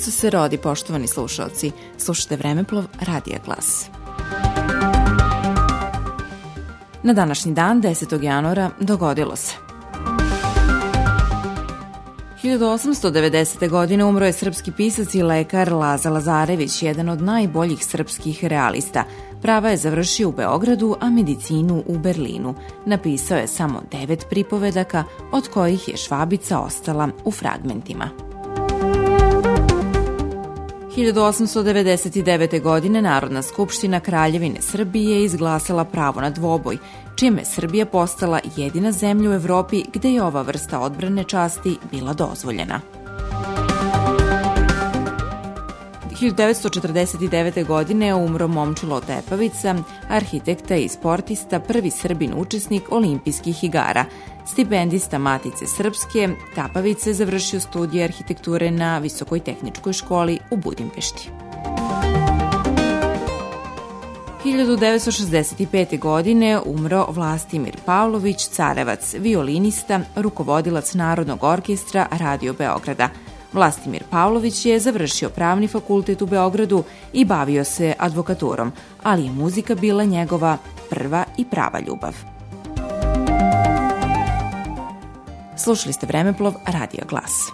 se rodi, poštovani slušalci. Slušate Vremeplov Radija Glas. Na današnji dan, 10. januara, dogodilo se. 1890. godine umro je srpski pisac i lekar Laza Lazarević, jedan od najboljih srpskih realista. Prava je završio u Beogradu, a medicinu u Berlinu. Napisao je samo devet pripovedaka, od kojih je Švabica ostala u fragmentima. 1899. godine Narodna skupština Kraljevine Srbije izglasala pravo na dvoboj, čime Srbija postala jedina zemlja u Evropi gde je ova vrsta odbrane časti bila dozvoljena. 1949. godine umro Momčilo Tepavica, arhitekta i sportista, prvi srbin učesnik olimpijskih igara. Stipendista Matice Srpske, Tapavica je završio studije arhitekture na Visokoj tehničkoj školi u Budimpešti. 1965. godine umro Vlastimir Pavlović, carevac, violinista, rukovodilac Narodnog orkestra Radio Beograda – Vlastimir Pavlović je završio pravni fakultet u Beogradu i bavio se advokaturom, ali je muzika bila njegova prva i prava ljubav. Slušali ste Vremeplov Radio Glas.